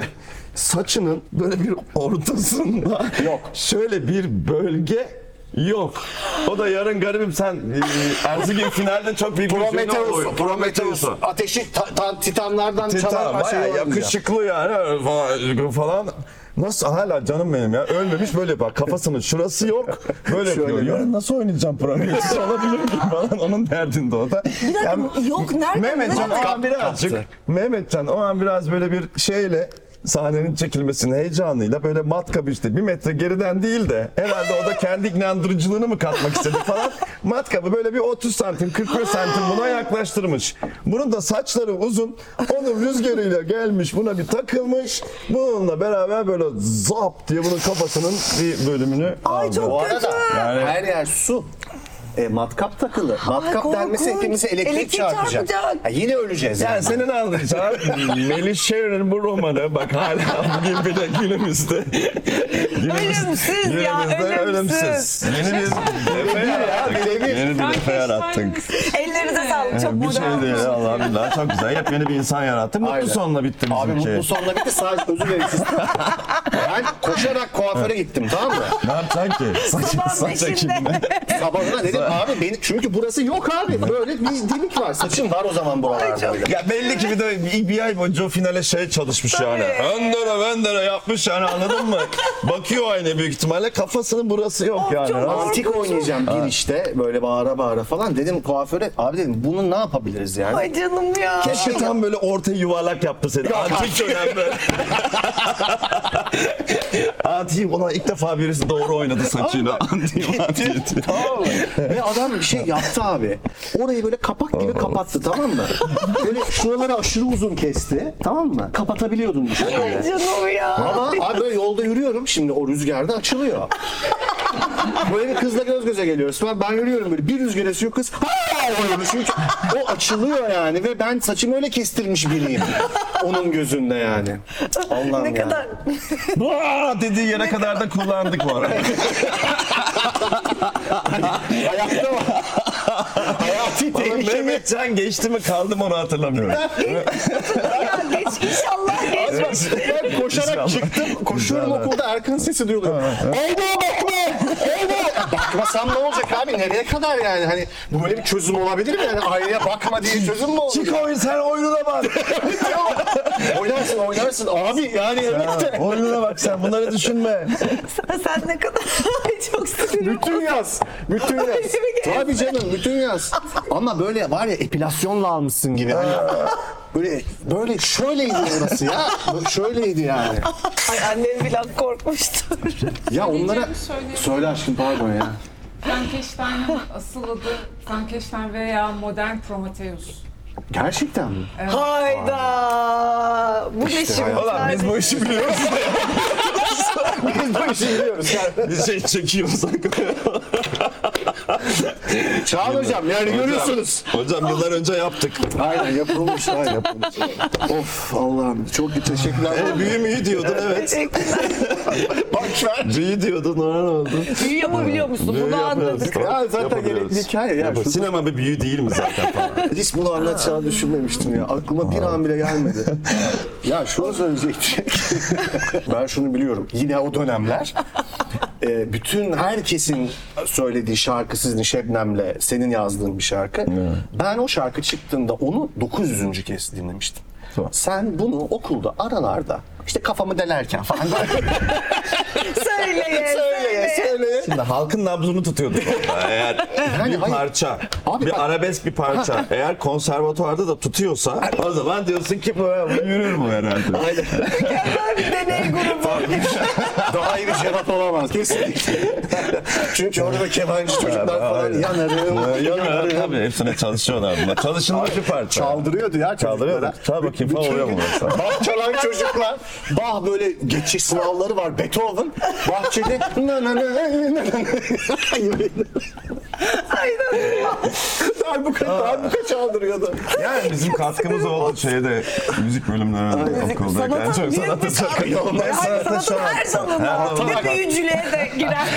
saçının böyle bir ortasında Yok. Şöyle bir bölge yok. O da yarın garibim sen e, Erzurum finalde çok büyük bir Prometheus, Prometheus. Ateşi ta- ta- titanlardan Titan çalan şey bayağı ya. yakışıklı yani öyle falan, falan. Nasıl hala canım benim ya ölmemiş böyle yapar kafasının şurası yok böyle Şöyle yapıyor. bir- Ya nasıl oynayacağım Prometheus [laughs] olabilir miyim falan onun derdinde o da. Bir dakika, Yani- yok nerede? Mehmetcan o an birazcık. Mehmetcan o an biraz böyle bir şeyle sahnenin çekilmesinin heyecanıyla böyle matkabı işte bir metre geriden değil de herhalde o da kendi inandırıcılığını mı katmak istedi falan. Matkabı böyle bir 30 santim 45 santim buna yaklaştırmış. Bunun da saçları uzun. Onun rüzgarıyla gelmiş buna bir takılmış. Bununla beraber böyle zap diye bunun kafasının bir bölümünü Ay aldı. çok Bu arada kötü. her yer su. E, matkap takılı. Matkap korkunç. denmesi hepimize elektrik, Elektrik çarpacak. çarpacak. Ha, yine öleceğiz yani. Yani senin anlayacağın [laughs] Melih Şener'in bu romanı bak hala bugün bile günümüzde. günümüzde Ölümsüz ya, günümüzde ölümsüz. Yeni bir efe yarattık. Yeni bir efe yarattık. Ellerinize sağlık. Çok Bir şey modern. değil Allah billah çok güzel. Yepyeni bir insan yarattık. Mutlu Aynen. sonla bitti Abi bizimki. mutlu sonla bitti. Sadece özür dilerim siz. ben koşarak kuaföre gittim tamam mı? Ne yapacaksın ki? Saç, Sabah saç beşinde. ekibine. sabahına dedim abi beni çünkü burası yok abi. Böyle bir delik var. Saçın var o zaman buralarda. böyle. Ya belli ki bir de bir- bir ay boyunca o finale şey çalışmış yani. Öndere bendere yapmış yani anladın mı? Bakıyor aynı büyük ihtimalle kafasının burası yok yani. Antik oynayacağım girişte böyle bağıra bağıra falan. Dedim kuaföre abi dedim bunu ne yapabiliriz yani? Ay canım ya. Keşke tam böyle orta yuvarlak yaptı seni. Antik dönemde. [laughs] Antik olan ilk defa birisi doğru oynadı saçını. Antik antik. Tamam mı? Ve adam bir şey yaptı abi. Orayı böyle kapak gibi kapattı tamam mı? Böyle şuraları aşırı uzun kesti. Tamam mı? Kapatabiliyordun bu şekilde. Canım ya. Ama abi böyle yolda yürüyorum şimdi o rüzgarda açılıyor. Böyle bir kızla göz göze geliyoruz falan. Ben yürüyorum böyle bir rüzgar esiyor kız. Çünkü o açılıyor yani ve ben saçımı öyle kestirmiş biriyim. Onun gözünde yani. Allah'ım Ne ya. kadar Aa dediği yere kadar da kullandık bu arada. [laughs] Ayakta var. Tehlike. Mehmetcan geçti mi kaldı mı onu hatırlamıyorum. geç [laughs] inşallah geç. Ben koşarak İnşallah. çıktım. Koşuyorum okulda Erkan'ın sesi duyuluyor. Ayda bakma! Ayda! Bakmasam ne olacak abi? Nereye kadar yani? Hani bu böyle bir çözüm olabilir mi? Yani aynaya bakma diye çözüm mü olur? Çık oyun sen oyununa bak. [laughs] oynarsın oynarsın abi yani de. oyununa bak sen bunları düşünme. Sen ne kadar [laughs] çok sinirim. Bütün yaz. Bütün yaz. Tabii canım bütün yaz. Ama böyle var ya epilasyonla almışsın gibi. Hani [laughs] böyle böyle şöyleydi orası ya. Şöyleydi yani. Ay annem biraz korkmuştur. [laughs] Ya onlara söyleyeyim. söyle aşkım pardon ya. Frankenstein'ın asıl adı Frankenstein veya modern Prometheus. Gerçekten mi? Hayda. Bu ne İşte şimdi? hayat. Ulan [laughs] biz bu işi biliyoruz. Biz bu işi biliyoruz. Yani. Biz şey çekiyorsak. [laughs] Çağan hocam yani görüyorsunuz. Hocam yıllar önce yaptık. Aynen yapılmış. Aynen yapılmış. of Allah'ım çok teşekkürler. E, büyü müyü diyordun evet. Boş ver. [laughs] Büyü diyordun ona ne oldu? Büyü yapabiliyor musun? Büyü Bunu anladık. Ya zaten gerekli hikaye ya. Yapın. Şu- Sinema bir büyü değil mi zaten falan? [laughs] Hiç bunu anlatacağını düşünmemiştim ya. Aklıma bir an bile gelmedi. ya şunu söyleyecektim. ben şunu biliyorum. Yine o dönemler e, bütün herkesin söylediği şarkı sizin Şebnem'le senin yazdığın bir şarkı. Ben o şarkı çıktığında onu 900. kez dinlemiştim. Tamam. Sen bunu okulda aralarda işte kafamı delerken falan [laughs] Söyleye, [laughs] söyleye söyleye. Şimdi halkın nabzını tutuyorduk orada. [laughs] Eğer Yani bir hayır. parça, Abi bir bak- arabesk bir parça eğer konservatuvarda da tutuyorsa o zaman diyorsun ki bu, bu yürür bu herhalde. Aynen. bir deney grubu. Daha iyi bir cevap olamaz kesinlikle. Çünkü orada kemancı çocuklar falan yanarım, yanarım. Tabii hepsine çalışıyorlar bunlar. Çalışılmış bir parça. Çaldırıyordu ya çocuklara. Çaldırıyordu. Çal bakayım falan oluyor mu? Bah çalan çocuklar. Bah böyle geçiş sınavları var. Beethoven. Bahçede. Na. darbuka, darbuka çaldırıyordu. Yani bizim katkımız oldu şeyde müzik bölümlerinde okuldayken sanata çok büyük sanata bir çok yoğun. Hayır, sanatın her dalına. Ve büyücülüğe de girer.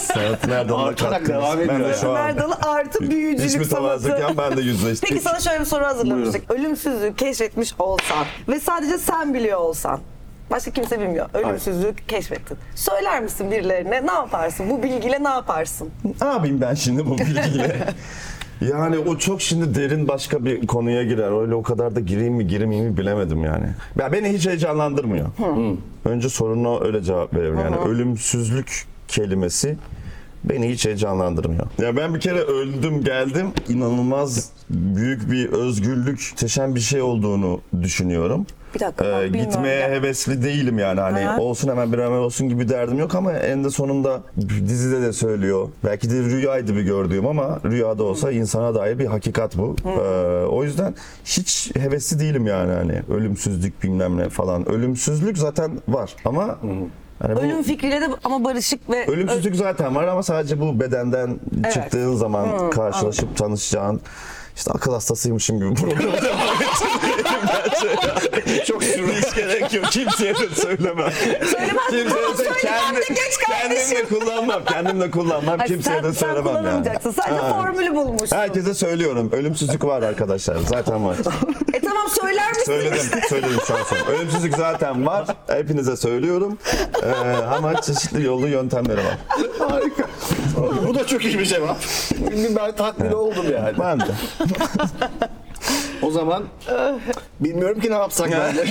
Sanat Artarak katkımız. devam Ben de şu an Her dalı artı büyücülük sanatı. mütevazıyken ben de yüzleştik. Peki sana şöyle bir soru hazırlamıştık. Ölümsüzlüğü keşfetmiş olsan ve sadece sen biliyor olsan. Başka kimse bilmiyor. Ölümsüzlüğü keşfettin. Söyler misin birilerine ne yaparsın? Bu bilgiyle ne yaparsın? Ne yapayım ben şimdi bu bilgiyle? [laughs] Yani o çok şimdi derin başka bir konuya girer. Öyle o kadar da gireyim mi girmeyeyim mi bilemedim yani. Ya beni hiç heyecanlandırmıyor. Önce soruna öyle cevap veriyorum. Yani ölümsüzlük kelimesi beni hiç heyecanlandırmıyor. Ya ben bir kere öldüm geldim. İnanılmaz büyük bir özgürlük, muhteşem bir şey olduğunu düşünüyorum. Bir dakika, bilmiyorum gitmeye ya. hevesli değilim yani hani Aha. olsun hemen bir hemen olsun gibi derdim yok ama en de sonunda dizide de söylüyor. Belki de rüyaydı bir gördüğüm ama rüyada olsa insana dair bir hakikat bu. Ee, o yüzden hiç hevesli değilim yani hani ölümsüzlük bilmem ne falan. Ölümsüzlük zaten var ama hani bu Ölüm fikriyle de ama barışık ve ölümsüzlük zaten var ama sadece bu bedenden çıktığın zaman karşılaşıp tanışacağın işte akıl hastasıymışım gibi program devam ettireyim Çok Hiç gerek yok. Kimseye de söylemem. Kimseye de kendim, kendim de kullanmam. Kendim de kullanmam. Ay, Kimseye sen, de sen söylemem yani. kullanamayacaksın. Sadece Ha. formülü bulmuşsun. Herkese söylüyorum. Ölümsüzlük var arkadaşlar. Zaten var. E tamam söyler misin? Söyledim. Söyledim şu an sonra. Ölümsüzlük zaten var. Hepinize söylüyorum. Ee, ama çeşitli yolu yöntemleri var. Harika. Bu da çok iyi bir cevap. Ben tatmin oldum yani. Ben de. O zaman bilmiyorum ki ne yapsak ben de.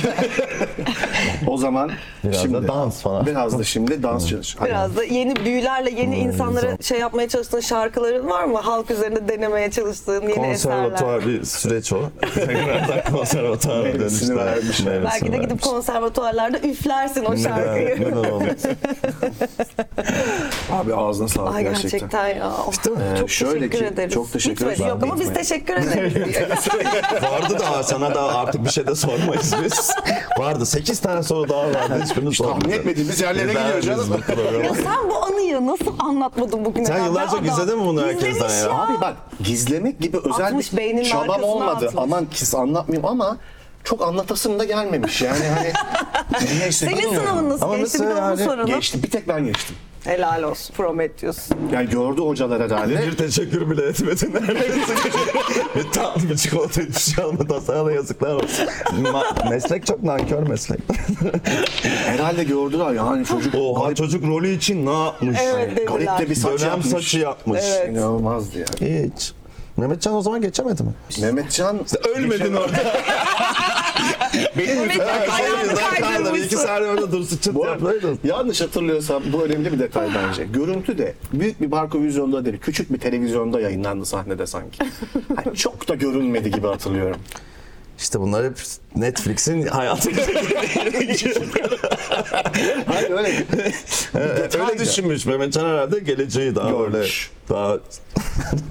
o zaman Biraz şimdi da dans falan. Biraz da şimdi dans çalış. Hadi. Biraz da yeni büyülerle yeni insanlara şey yapmaya çalıştığın şarkıların var mı? Halk üzerinde denemeye çalıştığın yeni eserler. Konservatuvar bir süreç o. Tekrardan [laughs] konservatuara Meyvesini dönüşler. vermiş. Meyvesini Belki de gidip vermiş. konservatuarlarda üflersin o şarkıyı. Neden, neden olmasın? [laughs] Abi ağzına sağlık Ay gerçekten. gerçekten, ya. Ee, çok şöyle teşekkür ki, ederiz. çok teşekkür ederiz. Yok ama biz teşekkür ederiz. [laughs] Vardı da sana da artık bir şey de sormayız biz. Vardı. 8 tane soru daha vardı. Hiçbirini Hiç tahmin sormadık. etmediğimiz yerlere gidiyor canım. Ya sen bu anıyı nasıl anlatmadın bugüne? Sen kadar? yıllarca Be adam. gizledin mi bunu herkesten Gizlemiş ya? Abi bak gizlemek gibi özel bir çabam olmadı. atmış. Aman kis anlatmayayım ama çok anlatasım da gelmemiş. Yani hani [laughs] neyse Senin sınavın nasıl Ama geçti? Bir de onu soralım. Geçti. Bir tek ben geçtim. Helal olsun. Prometheus. Yani gördü hocalar herhalde. Bir teşekkür bile etmedin bir tatlı bir çikolata hiçbir şey almadan sana da yazıklar olsun. Ma- meslek çok nankör meslek. [laughs] herhalde gördüler yani çocuk Oha garip, çocuk rolü için ne yapmış? Evet dediler. garip de bir saç Dönem yapmış. saçı yapmış. Evet. İnanılmazdı ya. Hiç. Mehmetcan o zaman geçemedi mi? Mehmetcan Ölmedin orada. [laughs] benim yüzümden kaydırmışsın. iki saniye orada dursun çıt Bu yanlış hatırlıyorsam bu önemli bir detay bence. Görüntü de büyük bir barko vizyonda değil, küçük bir televizyonda yayınlandı sahnede sanki. Yani [laughs] çok da görünmedi gibi hatırlıyorum. İşte bunlar hep Netflix'in [laughs] hayatı. Hayır öyle. Evet, öyle düşünmüş Mehmetcan herhalde geleceği daha Görmüş. öyle daha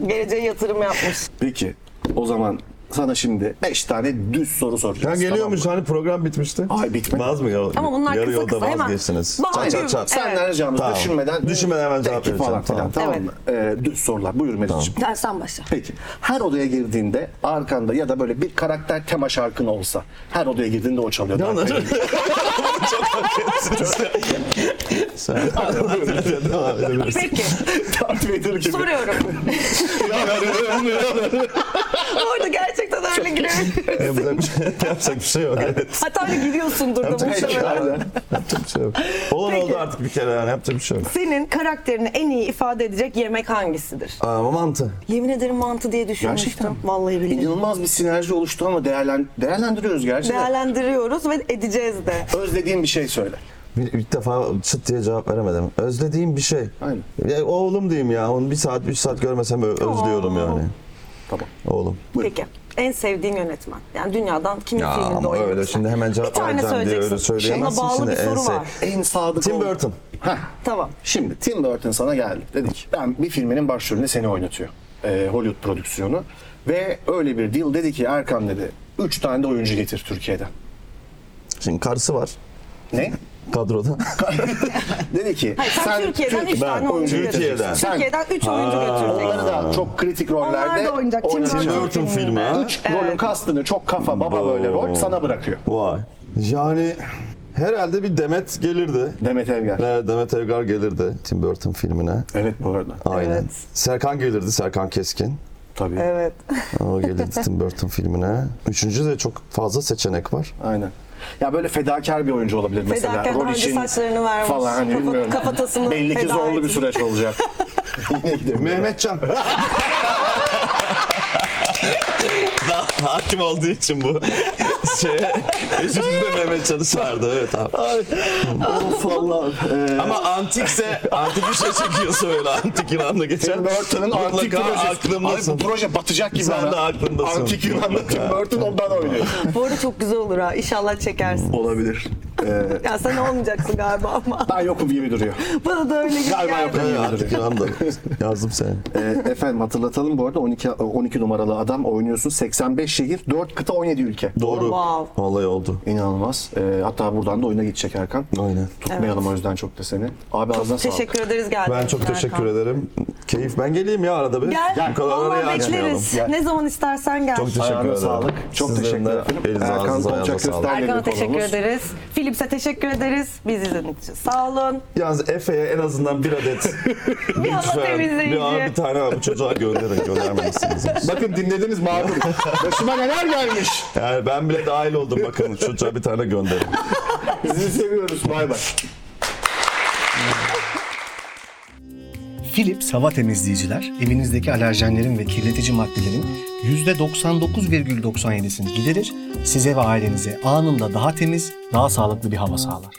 Geleceğe yatırım yapmış. Peki o zaman sana şimdi 5 tane düz soru Ya soracağız. geliyormuş tamam mı? hani program bitmişti. Ay, bitmedi. Vaz mı? Ama bunlar Yarı kısa yolda kısa, hemen. vazgeçtiniz. Çat çat çat. Senden ricamız Tamam. düşünmeden Düşünmeden hemen cevap falan vereceğim. filan tamam Evet. mı? Ee, düz sorular. Buyur Mesut'cum. Gel sen başla. Peki. Her odaya girdiğinde arkanda ya da böyle bir karakter tema şarkın olsa her odaya girdiğinde o çalıyor. Ne? Vader. [laughs] Çok [laughs] haklısın. Sen devam edebilirsin. Peki Darth Vader gibi. soruyorum. Orada gerçekten öyle giriyor. Yapacak bir şey, yapacak bir şey yok. Evet. Hatta öyle giriyorsundur da Yapacak bir şey yok. Aynen. Yapacak bir şey yok. Olan Peki. oldu artık bir kere yani yapacak bir şey yok. Senin karakterini en iyi ifade edecek yemek hangisidir? Ama mantı. Yemin ederim mantı diye düşünmüştüm. Gerçekten. Vallahi billahi. İnanılmaz bir sinerji oluştu ama değerlen değerlendiriyoruz gerçekten. Değerlendiriyoruz ve edeceğiz de. Özlediğin bir şey söyle. Bir, ilk defa çıt diye cevap veremedim. Özlediğim bir şey. Aynen. Ya, oğlum diyeyim ya. Onu bir saat, üç saat görmesem özlüyorum yani. Tamam. Oğlum. Buyurun. Peki. En sevdiğin yönetmen. Yani dünyadan kimin Ya filminde ama oynamışsın? öyle şimdi hemen cevap Bir tane vereceğim diye öyle söyleyemezsin. Ona bağlı şimdi bir soru en sev- var. En sadık Tim Burton. Heh. Tamam. Şimdi Tim Burton sana geldi. Dedi ki ben bir filminin başrolünde seni oynatıyor. Ee, Hollywood prodüksiyonu. Ve öyle bir deal dedi ki Erkan dedi. Üç tane de oyuncu getir Türkiye'den. Şimdi karısı var Ne? Kadroda. [laughs] dedi ki Hayır, sen, Türkiye'den üç ben tane oyuncu Türkiye'den. götüreceksin. Türkiye'den üç oyuncu Onları götüreceksin. da çok kritik rollerde Onlar da oynayacak. Tim Burton filmi ha. Üç rolün kastını çok kafa baba böyle rol sana bırakıyor. Vay. Yani herhalde bir Demet gelirdi. Demet Evgar. Evet, Demet Evgar gelirdi Tim Burton filmine. Evet bu arada. Aynen. Evet. Serkan gelirdi, Serkan Keskin. Tabii. Evet. O gelirdi Tim Burton filmine. Üçüncü de çok fazla seçenek var. Aynen. Ya böyle fedakar bir oyuncu olabilir mesela. Fedakar, Rol daha önce için saçlarını vermiş. Falan hani Kafa- bilmiyorum. kafatasını Belli ki feda zorlu bir etmiş. süreç olacak. Yine [laughs] gidelim. Mehmetcan. [laughs] Hakim olduğu için bu şeye üçüncü de Mehmetcan'ı çağırdı. Evet abi. of Allah. Ee, Ama antikse, antik bir şey çekiyorsa öyle antik Yunan'da geçen. Tim Burton'ın antik projesi. aklımdasın. Abi bu proje batacak gibi Sen de aklındasın. Antik Yunan'da Tim Burton ondan oynuyor. Bu arada çok güzel olur ha. İnşallah çekersin. Olabilir. Ya sen olmayacaksın galiba ama. Ben yokum gibi duruyor. Bana da öyle gibi Galiba geldi. yokum Ee, gibi artık duruyor. inandım. Yazdım seni. Ee, efendim hatırlatalım bu arada 12 12 numaralı adam oynuyorsun. 85 şehir, 4 kıta, 17 ülke. Doğru. Wow. Vallahi oldu. İnanılmaz. Ee, hatta buradan da oyuna gidecek Erkan. Aynen. Tutmayalım o yüzden çok da seni. Abi ağzına sağlık. Teşekkür ederiz geldiğiniz Ben çok için teşekkür Erkan. ederim. Keyif. Ben geleyim ya arada bir. Gel. Bu kadar Vallahi açmayalım. bekleriz. Gel. Ne zaman istersen gel. Çok teşekkür Ayağına ederim. sağlık. Çok Sizlerin teşekkür de ederim. Elinize Erkan ağzınıza Tonçak ayağınıza sağlık. Erkan'a teşekkür konuğumuz. ederiz. Philips'e teşekkür ederiz. Bizi izlediğiniz için sağ olun. Yalnız Efe'ye en azından bir adet [laughs] temizleyici. bir, abi, bir tane abi çocuğa gönderin göndermemişsiniz. Bakın dinlediniz mağdur. [laughs] Başıma neler gelmiş. Yani ben bile dahil oldum bakın çocuğa bir tane gönderin. Sizi seviyoruz. Bay bay. Philips hava temizleyiciler evinizdeki alerjenlerin ve kirletici maddelerin %99,97'sini giderir, size ve ailenize anında daha temiz, daha sağlıklı bir hava sağlar.